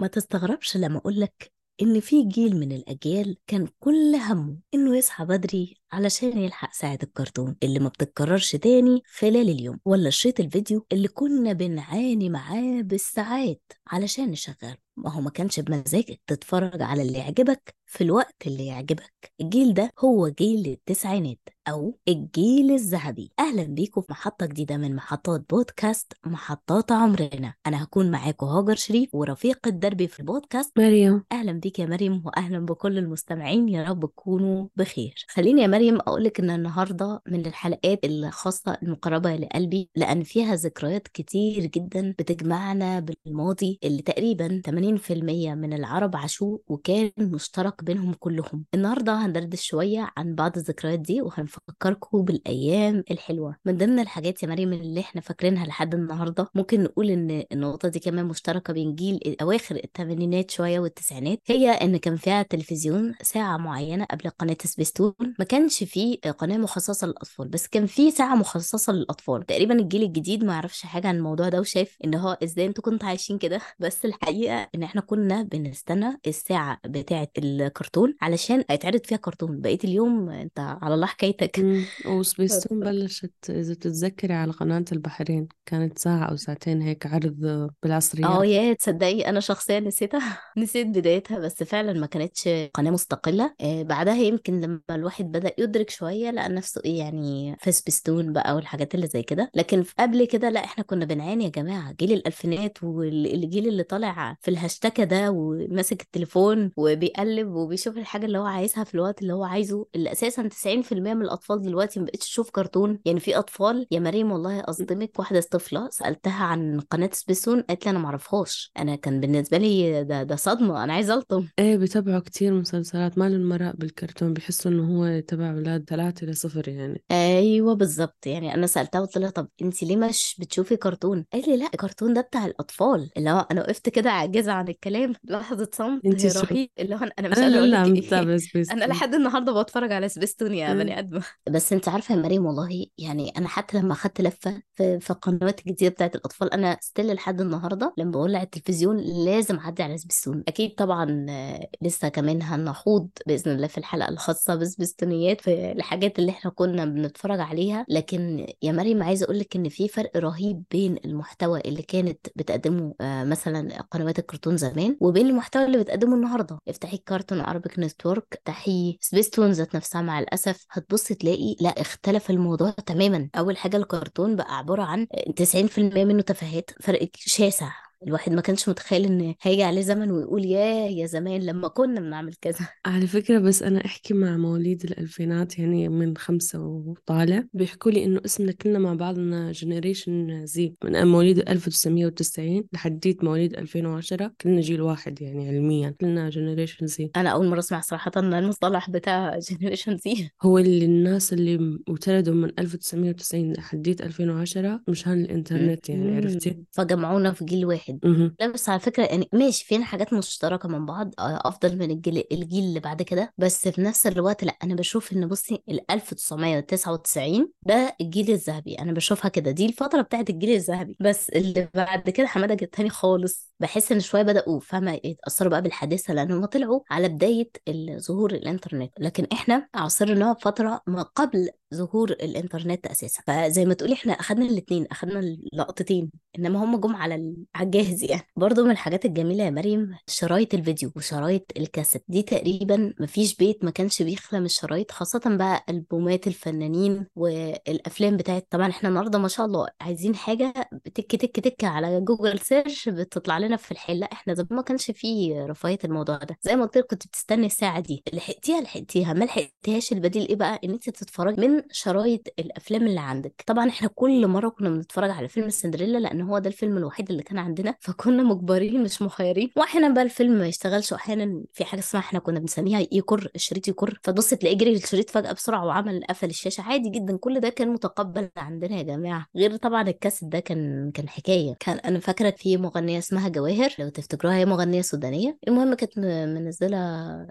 ما تستغربش لما أقولك إن في جيل من الأجيال كان كل همه إنه يصحى بدري علشان يلحق ساعة الكرتون اللي ما بتتكررش تاني خلال اليوم ولا شريط الفيديو اللي كنا بنعاني معاه بالساعات علشان نشغله. ما هو ما كانش بمزاجك تتفرج على اللي يعجبك في الوقت اللي يعجبك. الجيل ده هو جيل التسعينات أو الجيل الذهبي. أهلا بيكم في محطة جديدة من محطات بودكاست محطات عمرنا. أنا هكون معاكم هاجر شريف ورفيق الدربي في البودكاست. مريم. أهلا بيك يا مريم وأهلا بكل المستمعين. يا رب تكونوا بخير. خليني يا مريم أقولك إن النهاردة من الحلقات الخاصة المقربة لقلبي لأن فيها ذكريات كتير جدا بتجمعنا بالماضي اللي تقريبا 80% من العرب عاشوه وكان مشترك بينهم كلهم. النهاردة هندردش شوية عن بعض الذكريات دي وهنفكركم بالأيام الحلوة. من ضمن الحاجات يا مريم اللي إحنا فاكرينها لحد النهاردة ممكن نقول إن النقطة دي كمان مشتركة بين جيل أواخر الثمانينات شوية والتسعينات هي إن كان فيها تلفزيون ساعة معينة قبل قناة سبيستون. ما كانش فيه قناة مخصصة للأطفال بس كان في ساعة مخصصة للأطفال. تقريبا الجيل الجديد ما يعرفش حاجة عن الموضوع ده وشايف إن هو إزاي أنتوا كنتوا عايشين كده. بس الحقيقة إن إحنا كنا بنستنى الساعة بتاعة الكرتون علشان هيتعرض فيها كرتون. بقية اليوم أنت على الله حكايتك. وسبيستون. بلشت إذا بتتذكري على قناة البحرين. كانت ساعة أو ساعتين هيك عرض بالعصريات. آه يا تصدقي أنا شخصيا نسيتها. نسيت بدايتها بس فعلا ما كانتش قناة مستقلة. آه بعدها يمكن لما الواحد بدأ يدرك شوية لقى نفسه إيه يعني في سبيستون بقى والحاجات اللي زي كده. لكن قبل كده لأ إحنا كنا بنعاني يا جماعة. جيل الألفينات والجيل اللي طالع في الهاشتاج ده وماسك التليفون وبيقلب وبيشوف الحاجة اللي هو عايزها في الوقت اللي هو عايزه اللي أساسا 90% من الأطفال دلوقتي ما بقتش تشوف كرتون. يعني في أطفال يا مريم والله أصدمك واحدة طفلة سألتها عن قناة سبيستون قالت لي أنا ما أعرفهاش. أنا كان بالنسبة لي ده ده صدمة. أنا عايزة ألطم. إيه بتابعوا كتير مسلسلات. ما لهم مراء بالكرتون بيحسوا انه هو تبع أولاد ثلاثة لصفر يعني. أيوه بالظبط يعني أنا سألتها قلت لها طب انت ليه مش بتشوفي كرتون؟ قالت لي لأ الكرتون ده بتاع الأطفال. اللي هو أنا وقفت كده عاجزه عن الكلام. لحظة صمت انتي شو رهيب. اللي هو أنا مش أقول لا لك سبيستون أنا لحد النهارده بتفرج على سبيستون يا. بني آدم بس أنت عارفة يا مريم والله يعني أنا حتى لما أخدت لفة في, في القنوات الجديده بتاعت الأطفال أنا still لحد النهارده لما بولع التلفزيون لازم أعدي على سبيستون أكيد طبعا آه، لسه كمان هنخوض بإذن الله في الحلقة الخاصة بسبيستونيات. في الحاجات اللي إحنا كنا بنتفرج عليها. لكن يا مريم عايزة أقول لك إن في فرق رهيب بين المحتوى اللي كانت بتقدمه آه، مثلا قنوات الكرتون زمان وبين المحتوى اللي بتقدمه النهارده. افتحي Cartoon Arabic Network افتحي سبيستون ذات نفسها مع الأسف هتبص تلاقي لا اختلف الموضوع تماما. أول حاجة الكرتون بقى عبارة عن 90% منه تفاهات فرق شاسع. الواحد ما كانش متخيل إن هيجي عليه زمن ويقول ياه يا زمان لما كنا بنعمل كذا. على فكرة بس أنا أحكي مع مواليد الألفينات يعني من خمسة وطالع بيحكوا لي إنه اسمنا كلنا مع بعضنا generation Z من مواليد 1990 لحديت مواليد 2010 كلنا جيل واحد يعني علميا كلنا generation Z أنا أول مرة أسمع صراحة المصطلح بتاع generation Z هو اللي الناس اللي ولدوا من 1990 لحديت 2010 مشان الإنترنت يعني عرفتي؟ فجمعونا في جيل واحد. مهم. لا بس على فكرة يعني ماشي فينا حاجات مشتركة من بعض آه، أفضل من الجيل الجيل اللي بعد كده. بس في نفس الوقت لأ أنا بشوف إن بصي ال 1999 ده الجيل الذهبي. أنا بشوفها كده دي الفترة بتاعت الجيل الذهبي. بس اللي بعد كده حمادة جت تاني خالص بحس إن شوية بدأوا فاهمة؟ يتأثروا بقى بالحداثة لأن هم طلعوا على بداية ظهور الإنترنت. لكن إحنا عاصرناها بفترة ما قبل ظهور الإنترنت أساسا. فزي ما تقولي إحنا أخدنا الاتنين أخدنا اللقطتين إنما هم جم على الجاهز يعني. برضو من الحاجات الجميلة يا مريم شرايط الفيديو وشرايط الكاسيت. دي تقريبا مفيش بيت ما كانش بيخلى من الشرايط خاصة بقى ألبومات الفنانين والأفلام بتاعت طبعا إحنا النهارده ما شاء الله عايزين حاجة تك تك تك على Google search بتطلع لنا في الحل لا إحنا زمان ما كانش فيه رفاهية الموضوع ده. زي ما قلت لك كنت بتستني الساعة دي. لحقتيها؟ لحقتيها. ما لحقتيهاش؟ البديل إيه بقى؟ إن أنت تتفرجي من شرايط الأفلام اللي عندك. طبعا إحنا كل مرة كنا بنتفرج على فيلم سندريلا لأن هو ده الفيلم الوحيد اللي كان عندنا فكنا مجبرين مش مخيرين واحيانا بقى الفيلم ما يشتغلش واحيانا في حاجة اسمها إحنا كنا بنسميها يكر الشريط يكر. فتبص تلاقيه جري الشريط فجأة بسرعة وعمل قفل الشاشة. عادي جدا كل ده كان متقبل عندنا يا جماعة. غير طبعا الكاسيت ده كان كان حكاية. كان أنا فاكرة في مغنية اسمها جواهر لو تفتكروها هي مغنية سودانية. المهم كانت منزلة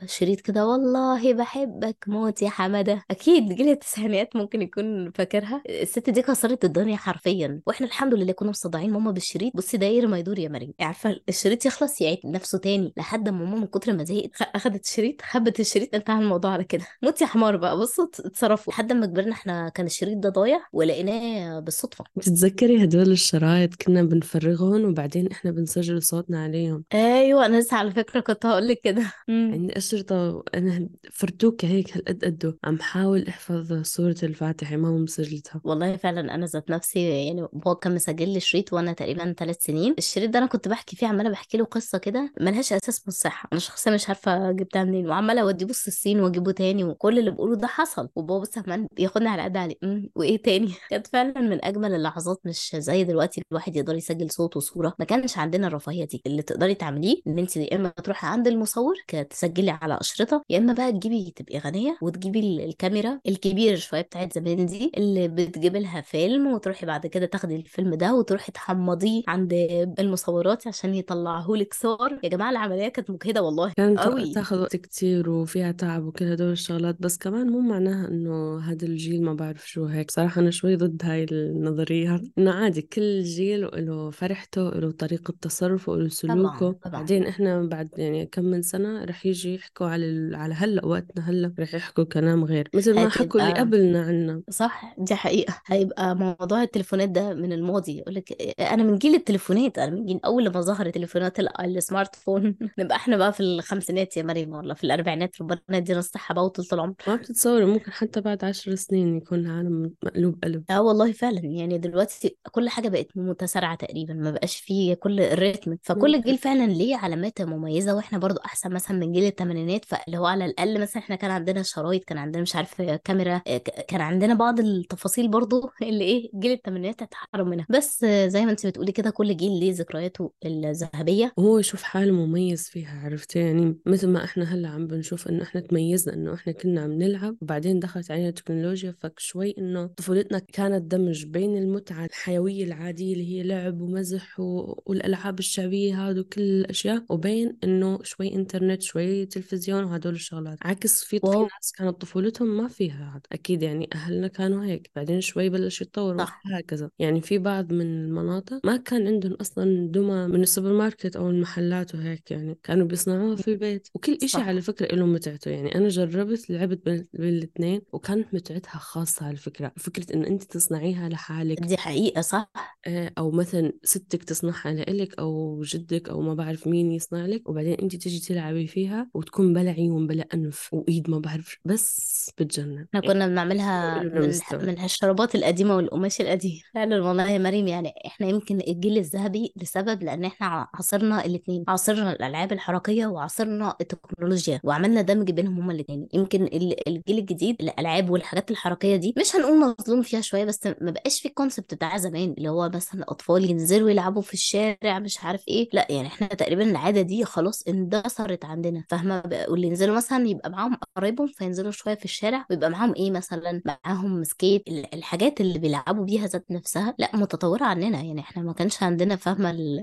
شريط كده والله بحبك موت يا حمادة. أكيد جيل التسعينات التسعينات ممكن يكون فاكرها. الست دي كسرت الدنيا حرفيا. وإحنا الحمد لله كنا مصدعين ماما بالشريط. بصي داير ما يدور يا مريم. عارفة الشريط يخلص يعيد نفسه تاني. لحد ما ماما من كتر ما زهقت أخدت الشريط خبت الشريط انتهى الموضوع على كده. موت يا حمار بقى. بصوا اتصرفوا. لحد ما كبرنا إحنا كان الشريط ده ضايع ولقيناه بالصدفة. بتتذكري هدول الشرايط كنا بنفرغهم وبعدين إحنا بنسجل صوتنا عليهم؟ أيوه أنا لسه على فكرة كنت هقول لك كده. عندي أشرطة وأنا فرتوكة هيك هالقد قده. عم حاول أحفظ سورة الفاتحة ما مسجلتها. والله فعلا أنا ذات نفسي يعني بابا كان مسجل لي شريط وأنا تقريبا ثلاث سنين. الشريط ده أنا كنت بحكي فيه عمالة بحكي له قصة كده ملهاش أساس من الصحة. أنا شخصيا مش عارفة جبتها منين وعمالة اوديه بص الصين وأجيبه تاني وكل اللي بقوله ده حصل. وبابا بس كمان بياخدني على قد عليه أمم، وإيه تاني؟ كانت فعلا من أجمل اللحظات مش زي دلوقتي الواحد يقدر يسجل صوت وصورة. ما كانش عندنا الرفاهية دي. اللي تقدري تعمليه إن أنت يا إما تروحي عند المصور تسجلي على أشرطة يا إما بقى تجيبي تبقي غنية وتجيبي ال- الكاميرا الكبيره شوية بتاعت زمان دي اللي بتجيب لها فيلم وتروحي بعد كده تاخدي الفيلم ده وتروحي تحمضيه عند المصورات عشان يطلعوه لك صور. يا جماعة العملية كانت مجهدة والله كانت قوي. تاخذ وقت كتير وفيها تعب وكل هدول الشغلات بس كمان مو معناها إنه هذا الجيل ما بعرف شو هيك. صراحة أنا شوي ضد هاي النظرية. إنه عادي كل جيل له فرحته له طريقة تصرفه له سلوكه. طبعا طبعا. بعدين إحنا بعد يعني كم من سنة رح يجي يحكوا على ال- على هلأ وقتنا هلأ رح يحكوا كلام غير. مثل ما حكوا اللي هتبقى قبلنا عنا صح دي حقيقة. هيبقى موضوع التليفونات ده من الماضي. يقول لك أنا من جيل التليفونات أنا من جيل أول لما ظهرت تليفونات ال- السمارت فون. نبقى إحنا بقى في الخمسينات يا مريم ولا في الأربعينات. ربنا يدينا الصحة بقى وطولة العمر. ما بتتصوري ممكن حتى بعد عشر سنين يكون العالم مقلوب قلب. آه والله فعلا. يعني دلوقتي كل حاجة بقت متسارعة تقريبا. ما بقاش فيه كل الريتم. فكل جيل فعلا ليه علامات مميزة وإحنا برضو أحسن مثلا من جيل الثمانينات فاللي هو على الأقل مثلا إحنا كان عندنا شرايط كان عندنا مش عارفة كاميرا آه، كان عندنا بعض التفاصيل برضو اللي إيه جيل الثمانينات اتحرم منها. بس زي ما انت بتقولي كده كل جيل ليه ذكرياته الذهبية. وهو يشوف حاله مميز فيها عرفتي؟ يعني مثل ما إحنا هلأ عم بنشوف إنه إحنا تميزنا إنه إحنا كنا عم نلعب وبعدين دخلت علينا التكنولوجيا فشوي إنه طفولتنا كانت دمج بين المتعة الحيوية العادية اللي هي لعب ومزح و... والألعاب الشعبية هذا وكل الأشياء وبين إنه شوي إنترنت شوي تلفزيون وهدول الشغلات. عكس في ناس كانت طفولتهم ما فيها هذا أكيد يعني أهلنا كانوا هيك بعدين شوي بلش يتطور صح. وهكذا. يعني في بعض من المناطق ما كان عندهم أصلا دمى من السوبر ماركت أو المحلات وهيك يعني كانوا بيصنعوها في البيت. وكل إشي على صح فكرة له متعته. يعني أنا جربت لعبت بين بين الاثنين وكانت متعتها خاصة على فكرة فكرة إنه أنت تصنعيها لحالك. دي حقيقة صح. آه، أو مثلا ستك تصنعها لإلك أو جدك أو ما بعرف مين يصنع لك وبعدين أنت تيجي تلعبي فيها وتكون بلا عيون بلا أنف وإيد ما بعرف بس بتجنن. إحنا كنا بنعملها له من من الشرابات القديمة والقماش القديم. فعلا والله يا مريم يعني إحنا يمكن الجيل الذهبي لسبب لأن إحنا عاصرنا الاثنين عاصرنا الألعاب الحركية وعاصرنا التكنولوجيا وعملنا دمج بينهم هما الاثنين يمكن ال- الجيل الجديد الألعاب والحاجات الحركية دي مش هنقول مظلوم فيها شوية بس ما بقاش في الكونسبت بتاع زمان اللي هو مثلا الاطفال ينزلوا يلعبوا في الشارع مش عارف إيه. لا يعني إحنا تقريبا العادة دي خلاص اندثرت عندنا. فاهمة؟ واللي ينزلوا مثلا يبقى معاهم قرايبهم فينزلوا شوية في الشارع ويبقى معاهم إيه مثلا؟ معاهم skate ال- الحاجات اللي بيلعبوا بيها ذات نفسها لأ متطورة عننا. يعني إحنا ما كانش عندنا فاهمة ال-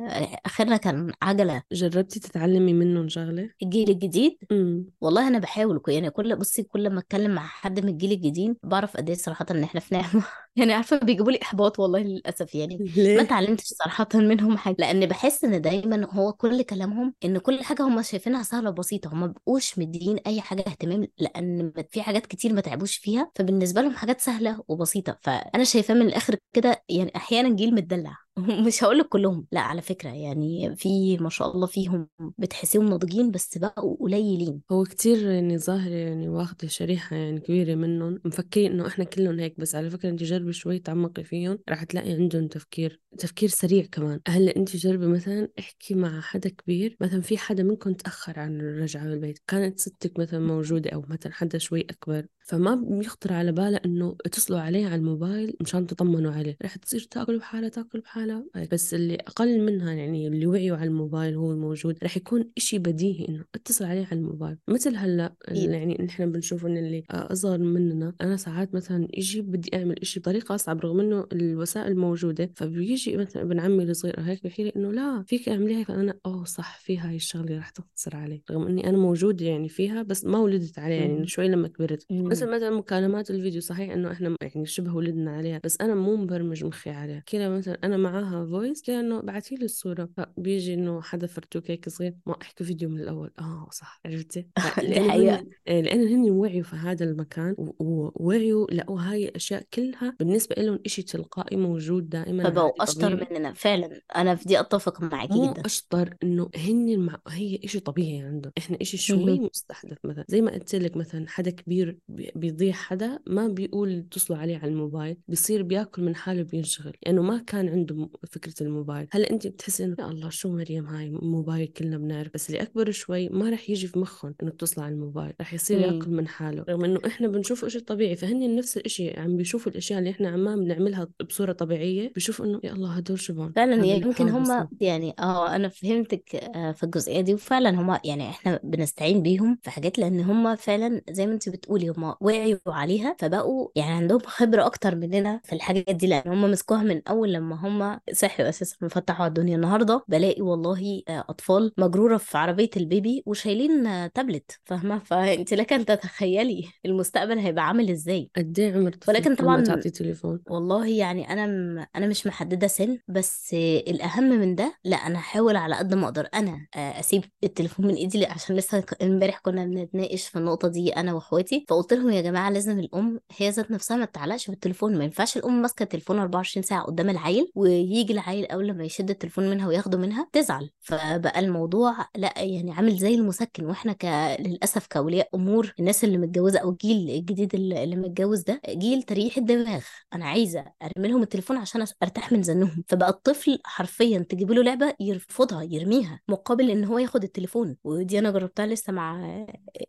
آخرنا كان عجلة. جربتي تتعلمي منهم شغلة؟ الجيل الجديد؟ امم والله أنا بحاول يعني كل بصي كل ما أتكلم مع حد من الجيل الجديد بعرف قد إيه صراحة إن إحنا في نعمة. يعني عارفة بيجيبوا لي إحباط والله للأسف يعني. ما ليه؟ اتعلمتش صراحة منهم حاجة. لأن بحس إن دايما هو كل كلامهم إن كل حاجة هم شايفينها سهلة وبسيطة. هم ما بقوش مدين أي حاجة اهتمام لأن في حاجات كتير ما تعبوش فيها. فبالنسبة لهم حاجات سهلة وبسيطة. فأنا شايفاه من الآخر كده يعني أحيانا جيل متدلع. مش هقول لك كلهم لا على فكرة يعني في ما شاء الله فيهم بتحسيهم ناضجين بس بقوا قليلين. هو كتير يعني ظاهرة يعني واخدة شريحة يعني كبيرة منهم مفكرين إنه إحنا كلهم هيك بس على فكرة أنت جربي شوي تعمقي فيهم رح تلاقي عندهم تفكير تفكير سريع كمان. هلا أنت جربي مثلا احكي مع حدا كبير؟ مثلا في حدا منكم تأخر عن الرجعة بالبيت كانت ستك مثلا موجودة أو مثلا حدا شوي أكبر؟ فما بيخطر على باله إنه اتصلوا عليه على الموبايل مشان تطمنوا عليه. رح تصير تاكل بحالها تاكل بحالها بس اللي أقل منها يعني اللي وعيوا على الموبايل هو موجود. رح يكون إشي بديهي إنه اتصل عليه على الموبايل. مثل هلأ يعني نحن بنشوف إن اللي أصغر مننا أنا ساعات مثلا إجي بدي أعمل إشي بطريقة أصعب رغم إنه الوسائل موجودة. فبيجي مثلا ابن عمي الصغير هيك بيحكي لي إنه لا فيك اعملي هيك. فأنا أوه صح في هاي الشغلة رح تختصر علي. رغم إني أنا موجودة يعني فيها بس ما ولدت عليها يعني. شوي لما كبرت. مثل مثلا مكالمات الفيديو صحيح إنه إحنا يعني شبه ولدنا عليها بس أنا مو مبرمج مخي عليها. كذا مثلا أنا معاها فويس كذا إنه بعتي لي الصورة. فبيجي إنه حدا فرتوك هيك صغير ما أحكي فيديو من الأول. آه صح عرفتي؟ لأنه إيه، لأنه هن وعيوا في هذا المكان ووعيوا لقوا هاي الأشياء كلها بالنسبة لهم إشي تلقائي موجود دائما فبقوا طبيعي مننا فعلا. أنا في دي أتفق معاكي مو جدا. أشطر إنه هن مع... هي إشي طبيعي عندهم. إحنا إشي شوي. مستحدث. مثلا زي ما قلت لك مثلا حدا كبير بي- بيضيع حدا ما بيقول اتصلوا عليه على الموبايل بيصير بياكل من حاله بينشغل لأنه ما كان عنده فكرة الموبايل. هلأ أنت بتحسي إنه يا الله شو مريم هاي موبايل كلنا بنعرف بس اللي أكبر شوي ما رح يجي في مخهم إنه اتصل على الموبايل رح يصير مم. ياكل من حاله. رغم إنه إحنا بنشوفه إشي طبيعي فهن نفس الإشي عم بيشوفوا الأشياء اللي إحنا عمام بنعملها بصورة طبيعية بيشوفوا إنه يا الله هدول شبان فعلا اللي يمكن بوصله يعني آه أنا فهمتك آه، في الجزئية دي وفعلا هما يعني إحنا بنستعين بيهم في حاجات لأن هما فعلا زي ما أنت بتقولي وعيوا عليها فبقوا يعني عندهم خبرة أكتر مننا في الحاجات دي لأن هما مسكوها من أول لما هما صحيوا أساسا فتحوا الدنيا النهارده بلاقي والله آه، أطفال مجرورة في عربية البيبي وشايلين آه، تابلت فاهمة؟ فأنت لك أن تتخيلي المستقبل هيبقى عامل إزاي. قد إيه عمر ولكن طبعا تعطي تليفون؟ والله يعني أنا م... أنا مش محددة سن بس الأهم من ده لا أنا هحاول على قد ما أقدر أنا آه، أسيب التليفون من إيدي لأ، عشان لسه امبارح كنا بنتناقش في النقطة دي أنا وإخواتي فقلت لهم يا جماعة لازم الأم هي ذات نفسها ما تتعلقش بالتليفون ما ينفعش الأم ماسكة التليفون 24 ساعة قدام العيل ويجي العيل أول لما يشد التليفون منها وياخده منها تزعل. فبقى الموضوع لا يعني عامل زي المسكن وإحنا ك... للأسف كأولياء أمور الناس اللي متجوزة أو الجيل الجديد اللي متجوز ده جيل تريح الدماغ. أنا عايزة أرمي لهم التليفون عشان أرتاح من زنهم. فبقى الطفل حرفيا تجيب له لعبة يرفضها يرميها مقابل إن هو ياخد التليفون. ودي أنا جربتها لسه مع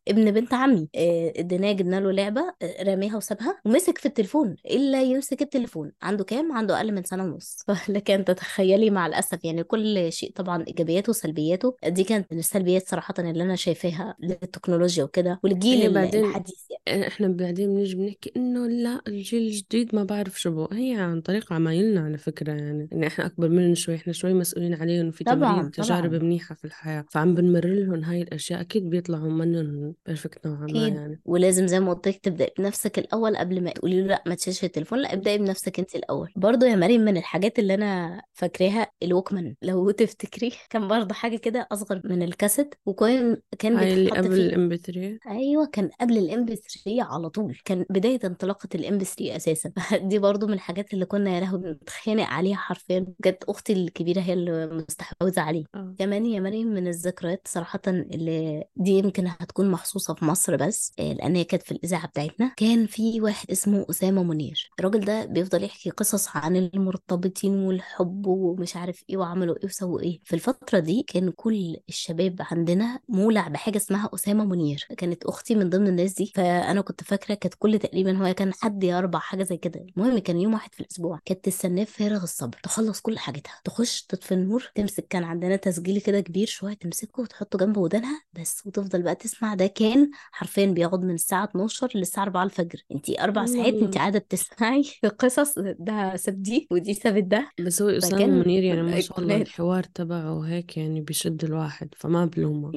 ابن بنت عمي. آه، اديناه جبنا له لعبة آه، رميها وسابها ومسك في التليفون إلا يمسك التليفون. عنده كام؟ عنده أقل من سنة ونص. لكن تتخيلي مع الأسف يعني كل شيء طبعا إيجابياته وسلبياته. دي كانت من السلبيات صراحة اللي أنا شايفاها للتكنولوجيا وكده والجيل ال- بعدين الحديث يعني. إحنا بعدين بنيجي بنحكي إنه لا الجيل الجديد ما بعرف شو هي عن طريق عمايلنا على فكرة يعني. إن إحنا أكبر منهم شوي إحنا شوي مسؤولين عليهم وفي تمرين طبعا. تجارب منيحة في الحياة. فعم بنمرر لهم هاي الأشياء أكيد بيطلعوا منهم perfect نوعا ما أكيد. يعني. ولازم زي ما لك تبداي بنفسك الأول قبل ما تقولي له لأ ما تشيلش التليفون لأ ابدأي بنفسك انت الأول. برضه يا مريم من الحاجات اللي أنا فاكراها ال Walkman لو تفتكري كان برضه حاجة كده أصغر من الكاسيت وكان كان بيتحط قبل ال MP3 أيوه كان قبل ال MP3 على طول. كان بداية انطلاقة ال MP3 أساسا. دي برضو من الحاجات اللي كنا يا لهوي بنتخانق عليها حرفيا. بجد أختي الكبيرة هي اللي مستحوذة عليه. آه. كمان يا مريم من الذكريات صراحة اللي دي يمكن هتكون مخصوصة في مصر بس آه، لأن هي كانت في الإذاعة بتاعتنا كان في واحد اسمه أسامة منير. الراجل ده بيفضل يحكي قصص عن المرتبطين والحب ومش عارف إيه وعملوا إيه وسووا إيه. في الفترة دي كان كل الشباب عندنا مولع بحاجة اسمها أسامة منير. كانت أختي من ضمن الناس دي. فأنا كنت فاكرة كانت كل تقريبا هو كان حد يربع حاجة زي كده. المهم كان يوم واحد في الأسبوع كانت تستناه بفارغ الصبر. تخلص كل حاجتها. تخش تطفي النور تمسك كان عندنا تسجيل كده كبير شوية تمسكه وتحطه جنب ودانها بس وتفضل بقى تسمع. ده كان حرفيا بيقعد من الساعة 12 للساعة 4 الفجر. انتي أربع الله ساعات انتي الله قاعدة بتسمعي قصص ده ساب دي ودي سابت ده. بس هو فكان منير يعني ما شاء الله الحوار تبعه هيك يعني بيشد الواحد فما بلومه.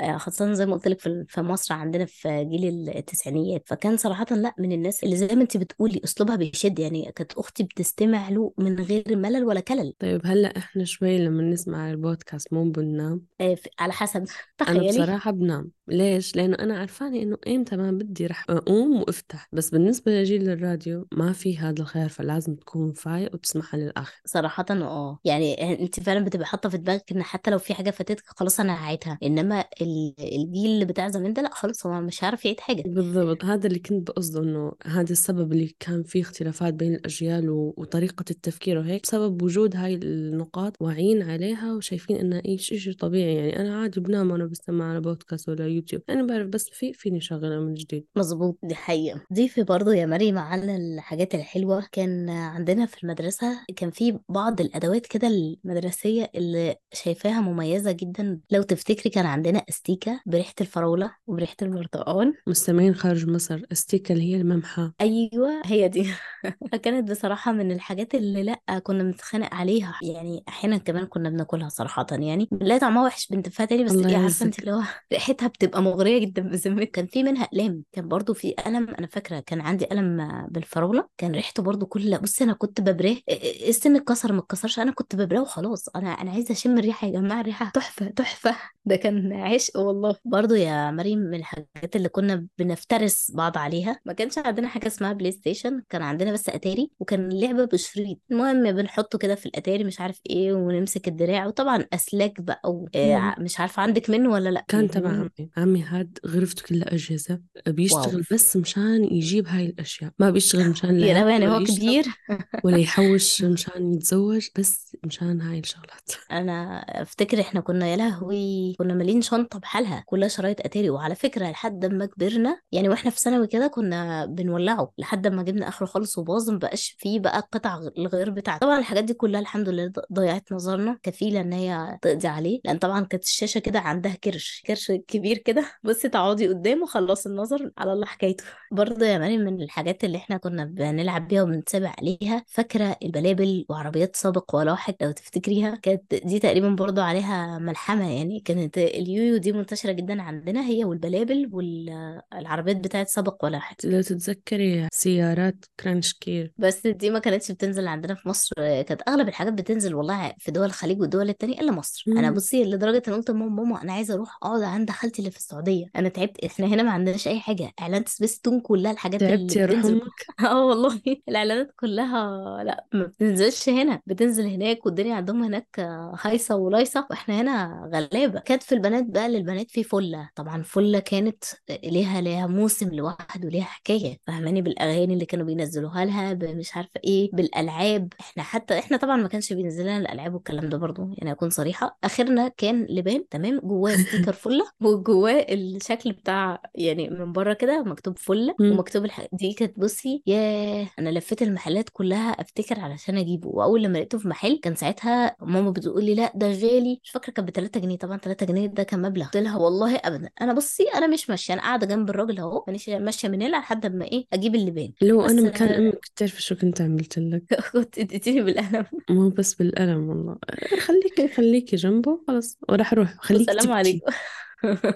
آه، خاصة زي ما قلت لك في مصر عندنا في جيل التسعينيات. فكان صراحة لا من الناس اللي زي ما انت بتقولي أسلوبها بيشد. يعني كانت أختي بتستمع له من غير ملل ولا كلل. طيب هلأ إحنا شوي لما نسمع البودكاست مو بننام؟ آه، على حسب. أنا تخيلي. بصراحة بنام. ليش؟ لأنه أنا عارفاني إنه ايمتى ما بدي رح أقوم وأفتح. بس بالنسبة لجيل الراديو ما في هذا الخيار فلازم تكون فايق وتسمعها للآخر. صراحة آه. يعني أنت فعلا بتبقى حاطة في دماغك إن حتى لو في حاجة فاتتك خلاص أنا هعيدها. إنما ال- الجيل اللي بتاع زمان ده لا خلاص هو مش عارف يعيد حاجة. بالضبط. هذا اللي كنت بقصده إنه هذا السبب اللي كان فيه اختلافات بين الأجيال و... وطريقة التفكير وهيك. بسبب وجود هاي النقاط واعيين عليها وشايفين إنها إيش شيء طبيعي. يعني أنا عادي بنام وأنا بستمع على بودكاست ولا يوتيوب. أنا بعرف بس في فيني شغلة من جديد. مظبوط دي حقيقة. ضيفي برضو يا مريم على الحاجات الحلوة. كان عندنا في المدرسة كان في بعض الأدوات كده المدرسية اللي شايفاها مميزة جدا. لو تفتكري كان عندنا أستيكة بريحة الفراولة وبريحة البرتقال. مستمعين خارج مصر استيكا اللي هي الممحى أيوه هي دي. فكانت بصراحة من الحاجات اللي لأ كنا بنتخانق عليها. يعني أحيانا كمان كنا بناكلها صراحة يعني. بنلاقي طعمها وحش بنتفاها تاني بس الله أنت يعزك اللي هو ريحتها بتبقى مغرية جدا بذمتك. كان في منها اقلام كان برضو في قلم أنا فاكرة كان عندي قلم بالفراولة كان ريحته برضو كل بصي أنا كنت ببراه السن اتكسر ما اتكسرش أنا كنت ببراه وخلاص أنا أنا عايزة أشم الريحة يا جماعة الريحة تحفة تحفة ده كان عشق والله برضو يا مريم من الحاجات اللي كنا بنفترس بعض عليها ما كانش عندنا حاجة اسمها PlayStation كان عندنا بس أتاري وكان اللعبه بشريط المهم بنحطه كده في الأتاري مش عارف إيه ونمسك الدراع وطبعا أسلاك بقى و... مم. مش عارفة عندك منه ولا لأ كان تبع عمي عمي هاد غرفته كلها أجهزة بيشتغل واو. بس مشان يجيب هاي الأشياء ما بيشتغل مشان لهوي يعني هو كبير. ولا يحوش مشان يتزوج بس مشان هاي الشغلات. أنا أفتكر إحنا كنا يا لهوي كنا مالين شنطة بحالها كلها شرايط أتاري. وعلى فكرة لحد ما كبرنا يعني وإحنا في ثانوي كده كنا بنولعه لحد ما جبنا آخره خالص وباظ مبقاش فيه بقى قطع الغير بتاعته. طبعا الحاجات دي كلها الحمد لله ضيعت نظرنا كفيلة إن هي تقضي عليه. لأن طبعا كانت الشاشة كده عندها كرش كرش كبير كده. بصي تقعدي قدامه خلص النظر على الله حكايته. برضه يا مريم من الحاجات اللي إحنا كنا بنلعب بيها وبنتسابق عليها فاكرة البلابل وعربيات سابق ولاحق لو تفتكريها؟ كانت دي تقريبا برضه عليها ملحمة يعني. كانت اليويو دي منتشرة جدا عندنا هي والبلابل والعربيات بتاعت سابق ولاحق لو تتذكري سيارات Crush Gear بس دي ما كانتش بتنزل عندنا في مصر. كانت أغلب الحاجات بتنزل والله في دول الخليج والدول التانية إلا مصر. أنا مم. بصي لدرجة إن قلت ماما أنا عايزة أروح أقعد عند خالتي اللي في السعودية. أنا تعبت إحنا هنا ما عندناش أي حاجة اعلانات سبيس تون كلها الحاجات اللي تعبتي يا روح بتنزل آه والله الإعلانات كلها لأ ما بتنزلش هنا بتنزل هناك والدنيا عندهم هناك هايصة ولايصة وإحنا هنا غلابة. كانت في البنات بقى للبنات في فلة. طبعا فلة كانت ليها ليها موسم لوحده وليها حكاية. فاهماني؟ بالأغاني اللي كانوا بينزلوها لها مش عارفة إيه بالألعاب. إحنا حتى إحنا طبعا ما كانش بينزل لنا الألعاب والكلام ده برضو. يعني أكون صريحة آخرنا كان لبان تمام جواه sticker فلة وجواه الشكل بتاع يعني من بره كده مكتوب فله مم. ومكتوب الح... دي كانت بصي ياه! أنا لفيت المحلات كلها أفتكر علشان أجيبه. وأول لما لقيته في محل كان ساعتها ماما بتقول لي لا ده غالي. مش فاكرة كان ب 3 جنيه. طبعا 3 جنيه ده كان مبلغ. قلت لها والله ابدا. أنا بصي أنا مش ماشية. أنا قاعدة جنب الراجل أهو مانيش ماشية من هنا لحد ما إيه أجيب اللبان لو بس أنا مكان أمك بتعرفي شو كنت عملت لك. كنت اديتيني بالقلم. مو بس بالقلم والله. خليكي خليكي جنبه خلاص وراح أروح خليكي والسلام تبكي. عليكم.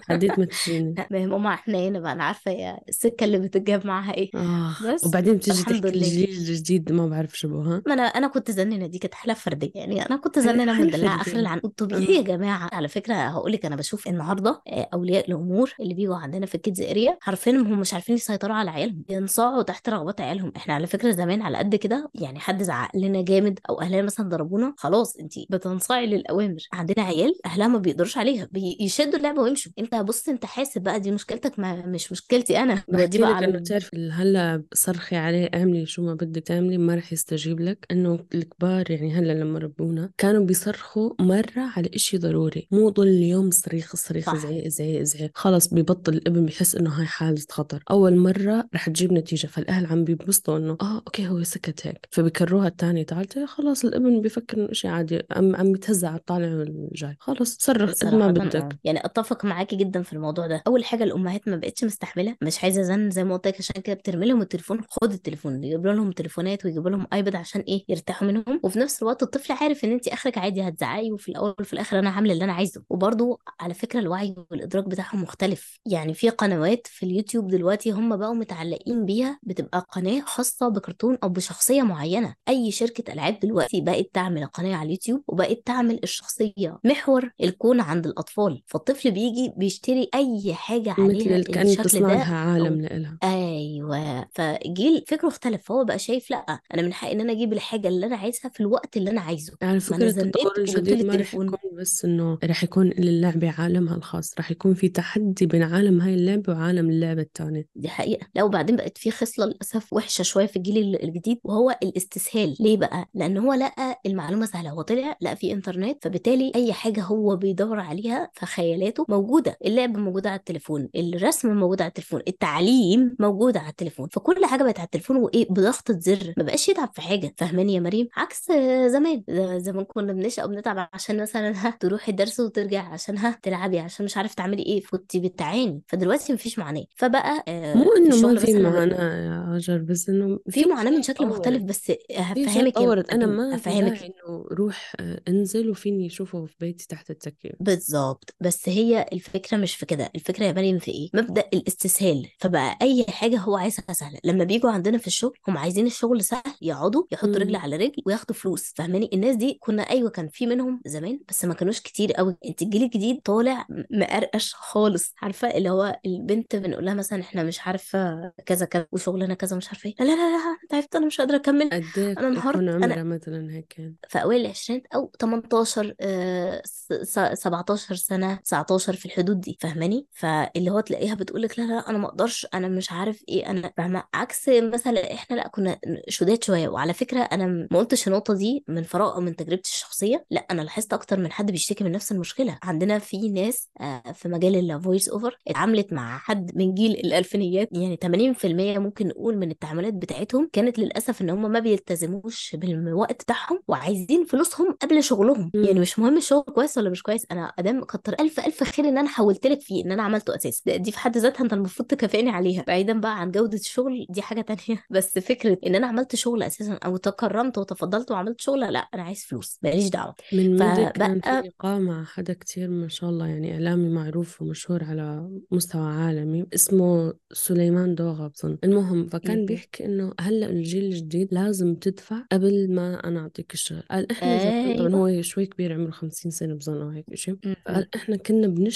حديت ما تجيني لا ما هي ماما إحنا هنا بقى أنا عارفة يا السكة اللي بتجاب معاها إيه. آخ بس وبعدين بتيجي تحكي الجيل الجديد ما بعرف شو ها؟ ما أنا أنا كنت زنانة دي كانت حالة فردية يعني أنا كنت حد زنانة حد مدلعه آخر العنقود. طبيعي يا جماعة؟ على فكرة هقول لك أنا بشوف النهارده آه، أولياء الأمور اللي بيجوا عندنا في ال kids area حرفيا هم مش عارفين يسيطروا على عيالهم ينصاعوا تحت رغبات عيالهم. إحنا على فكرة زمان على قد كده يعني حد زعق لنا جامد أو أهلنا مثلا ضربونا خلاص انت بتنصاعي للأوامر. عندنا عيال أهلها ما بيقدروش عليها بيشدوا اللعبة ويمشوا انت بص انت حاسب بقى دي مشكلتك ما مش مشكلتي أنا. بحكي بقى على انه ال- تعرف هلأ صرخي عليه اعملي شو ما بدك تعملي ما رح يستجيب لك. إنه الكبار يعني هلأ لما ربونا كانوا بيصرخوا مرة على إشي ضروري. مو ضل اليوم صريخ صريخ صح. زعيق زعيق زعيق. خلص ببطل الابن بحس إنه هاي حالة خطر. أول مرة رح تجيب نتيجة. فالأهل عم بيبسطوا إنه آه okay هو سكت هيك. فبكروها الثانية ثالثة خلاص الابن بفكر إنه إشي عادي. عم عم يتهزع على الطالع والجاي خلص صرخ قد ما بدك. يعني أتفق معاكي جدا في الموضوع ده. أول حاجة الأمهات ما بقتش مستحملة مش عايزة زن زي ما قلت لك عشان كده بترمي لهم التليفون خد التليفون يجيب لهم تليفونات ويجيب لهم iPad عشان إيه؟ يرتاحوا منهم. وفي نفس الوقت الطفل عارف إن انت آخرك عادي هتزعقي وفي الأول وفي الآخر أنا عامله اللي أنا عايزه. وبرضو على فكرة الوعي والإدراك بتاعهم مختلف. يعني في قنوات في اليوتيوب دلوقتي هم بقوا متعلقين بيها بتبقى قناة خاصة بكرتون أو بشخصية معينة. أي شركة ألعاب دلوقتي بقت تعمل قناة على اليوتيوب وبقت تعمل الشخصية محور الكون عند الأطفال. فالطفل بيجي بيشتري أي حاجة مثل عليها اللي كأنك الشكل ده لها عالم أو لإلها أيوه. فجيل فكره اختلف فهو بقى شايف لأ أنا من حقي إن أنا أجيب الحاجة اللي أنا عايزها في الوقت اللي أنا عايزه. على ما فكرة أنا التطور زنيت الجديد لي ما رح التليفون. يكون بس إنه رح يكون للعبة عالمها الخاص رح يكون في تحدي بين عالم هاي اللعبة وعالم اللعبة التانية. دي حقيقة. لا وبعدين بقت في خصلة للأسف وحشة شوية في الجيل ال- الجديد وهو الاستسهال. ليه بقى؟ لأن هو لقى المعلومة سهلة هو طلع لقى في إنترنت فبالتالي أي حاجة هو بيدور عليها في خيالاته موجودة اللعبة موجودة على التليفون الرسم موجود على التليفون التعليم موجود على التليفون فكل حاجة بقت على التليفون وإيه بضغطة زر ما بقاش يتعب في حاجة. فاهماني يا مريم؟ عكس زمان زمان كنا بنشقى وبنتعب عشان مثلا ها تروحي الدرس وترجع عشان ها تلعبي عشان مش عارف تعملي إيه كنت بتعاني. فدلوقتي مفيش معاناة. فبقى آه، مو إنه ما في معاناة يا هاجر بس إنه في معاناة من شكل مختلف تطورت بس هفهمك يا مريم ما في هفهمك. إنه روح آه، أنزل وفيني أشوفه في بيتي تحت التكييف. بالظبط بس هي الفكرة مش في كده الفكرة يا مريم في إيه؟ مبدأ الاستسهال فبقى أي حاجة هو عايزها سهلة. لما بيجوا عندنا في الشغل هم عايزين الشغل سهل يقعدوا يحطوا رجل. على رجل وياخدوا فلوس فاهماني؟ الناس دي كنا أيوه كان في منهم زمان بس ما كانوش كتير قوي أنت الجيل الجديد طالع مقرقش خالص. عارفة اللي هو البنت بنقول لها مثلا إحنا مش عارفة كذا كذا وشغلنا كذا مش عارفة إيه. لا لا لا أنت عرفت أنا مش قادرة أكمل. أنا انهارت. أنا مثلا هيك في أوائل العشرينات أو 18 آه، س- س- 17 سنة 19 في الحدود دي فاهماني؟ فاللي هو تلاقيها بتقول لك لا لا أنا ما أقدرش أنا مش عارف إيه أنا فاهمة؟ عكس مثلا إحنا لأ كنا شداد شوية. وعلى فكرة أنا ما قلتش النقطة دي من فراغ أو من تجربتي الشخصية لأ أنا لاحظت أكتر من حد بيشتكي من نفس المشكلة. عندنا في ناس آه، في مجال ال voice over اتعاملت مع حد من جيل الألفينيات يعني 80% ممكن نقول من التعاملات بتاعتهم كانت للأسف إن هم ما بيلتزموش بالوقت بتاعهم وعايزين فلوسهم قبل شغلهم. يعني. مش مهم الشغل كويس ولا مش كويس أنا أدام كتر ألف ألف خير ان أنا حولت لك فيه إن أنا عملته أساسي. ده- دي في حد ذاتها أنت المفروض تكافئني عليها. بعيدا بقى عن جودة الشغل دي حاجة تانية. بس فكرة إن أنا عملت شغل أساسا أو تكرمت وتفضلت وعملت شغل لأ أنا عايز فلوس ماليش دعوة. من مدة كان في فبقى لقاء مع حدا كتير ما شاء الله يعني إعلامي معروف ومشهور على مستوى عالمي اسمه سليمان دوغا بظن المهم فكان بيحكي إنه هلأ الجيل الجديد لازم تدفع قبل ما أنا أعطيك الشغل. قال إحنا زمان طبعا هو شوي كبير عمره خمسين سنة بظن أو هيك إشي م- فقال م- إحنا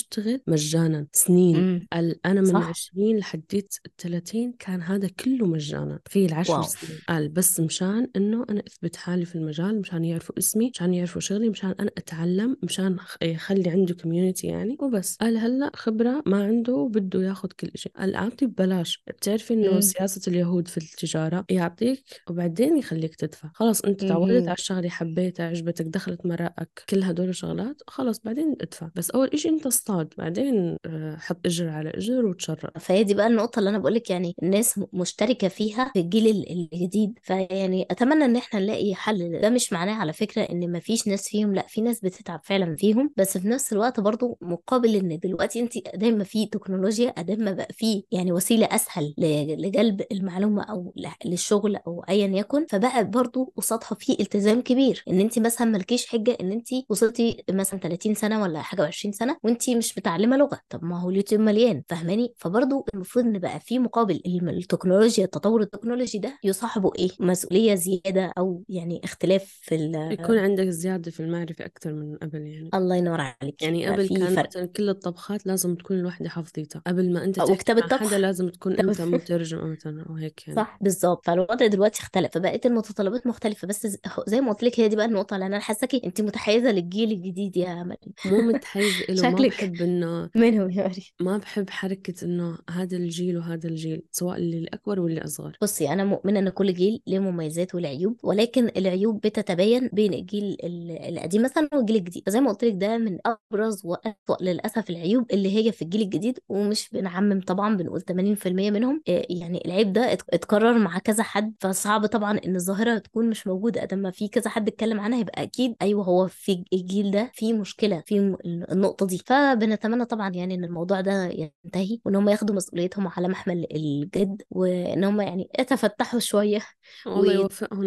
بنشتغل مجانا. سنين. قال أنا من صح. عشرين لحديت الثلاثين كان هذا كله مجانا. في العشر واو. سنين. قال بس مشان إنه أنا أثبت حالي في المجال مشان يعرفوا اسمي مشان يعرفوا شغلي مشان أنا أتعلم مشان يخلي عنده community يعني وبس. قال هلا خبرة ما عنده وبده ياخذ كل شيء قال أعطي ببلاش. بتعرفي إنه م- سياسة اليهود في التجارة يعطيك وبعدين يخليك تدفع. خلاص أنت تعودت. على الشغلة حبيتها عجبتك دخلت مزاجك كل هدول شغلات خلاص بعدين ادفع. بس أول إشي أنت اصطاد بعدين آه، حط إجر على إجر وتشرب. فهي دي بقى النقطة اللي أنا بقولك يعني الناس م- مشتركة فيها في الجيل ال- الجديد. فيعني أتمنى إن إحنا نلاقي حل ده مش معناه على فكرة إن مفيش ناس فيهم لأ في ناس بتتعب فعلا فيهم. بس في نفس الوقت برضو مقابل إن دلوقتي أنت قدام ما في تكنولوجيا قدام ما بقى في يعني وسيلة أسهل ل- لجلب المعلومة أو ل- للشغل أو أيا يكن فبقى برضو قصادها في التزام كبير. إن أنت مثلا مالكيش حجة إن أنت وصلتي مثلا 30 سنة ولا حاجة و20 سنة وأنت مش متعلمة لغة. طب ما هو اليوتيوب مليان فاهماني؟ فبرضو المفروض إن بقى في مقابل التكنولوجيا التطور التكنولوجي ده يصاحبه إيه؟ مسؤولية زيادة أو يعني اختلاف في ال- يكون عندك زيادة في المعرفة أكتر من قبل يعني. الله ينور عليك. يعني قبل كان فرق. مثلا كل الطبخات لازم تكون الوحدة حافظيتها قبل ما أنت أو تحكي كتاب مع حدا الطبخ. لازم تكون أنت مترجم مثلا أو هيك يعني. صح بالظبط فالوضع دلوقتي اختلف فبقت المتطلبات مختلفة. بس زي ما قلت لك هي دي بقى النقطة اللي أنا حاساكي انت متحيزة للجيل الجديد يا مريم مو متحيزة إله ما شكلك بحب إنه منهم يا مريم ما بحب حركة إنه هذا الجيل وهذا الجيل سواء اللي الأكبر واللي أصغر بصي أنا مؤمنة ان كل جيل له مميزات وله عيوب ولكن العيوب بتتبين بين الجيل ال- القديم مثلا والجيل الجديد. فزي ما قلت لك ده من أبرز وأسوأ للأسف العيوب اللي هي في الجيل الجديد ومش بنعمم طبعا بنقول 80% منهم. آه، يعني العيب ده ات- اتكرر مع كذا حد فصعب طبعا إن الظاهرة تكون مش موجودة. قد ما في كذا حد اتكلم عنها يبقى أكيد أيوه هو في الجيل ده في مشكلة في النقطة دي. فبنتمنى طبعا يعني إن الموضوع ده ينتهي وإن هم ياخدوا مسؤوليتهم على محمل الجد وإن هم يعني يتفتحوا شوية والله يوفقهم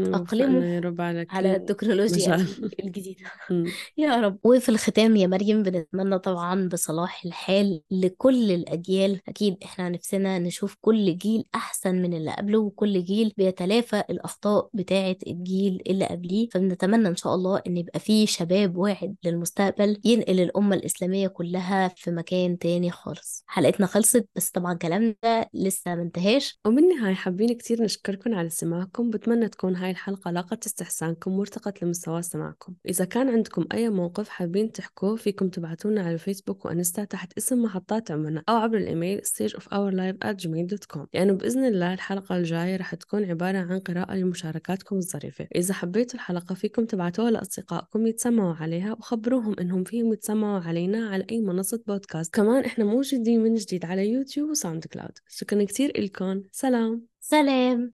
يا رب على على التكنولوجيا أمم. يا رب. وفي الختام يا مريم بنتمنى طبعا بصلاح الحال لكل الأجيال. أكيد إحنا نفسنا نشوف كل جيل أحسن من اللي قبله وكل جيل بيتلافى الأخطاء بتاعة الجيل اللي قبليه. فبنتمنى إن شاء الله إن يبقى فيه شباب واعد للمستقبل ينقل الأمة الإسلامية كلها. في مكان تاني خالص. حلقتنا خلصت بس طبعا كلامنا لسه منتهاش وبالنهاية حابين كتير نشكركم على سماعكم. بتمنى تكون هاي الحلقة لاقت استحسانكم وارتقت لمستوى سماعكم. إذا كان عندكم أي موقف حابين تحكوه فيكم تبعتونا على فيسبوك وأنستا تحت اسم محطات عمرنا أو عبر الإيميل stageofourlife@gmail.com لأنه بإذن الله الحلقة الجاية رح تكون عبارة عن قراءة لمشاركاتكم الظريفة. إذا حبيتوا الحلقة فيكم تبعتوها لأصدقائكم يتسمعوا عليها وخبروهم إنهم فيهم يتسمعوا علينا على أي منصة بودكاست. كمان إحنا موجودين من جديد على يوتيوب وساوند كلاود شكرا كتير إلكم سلام. سلام.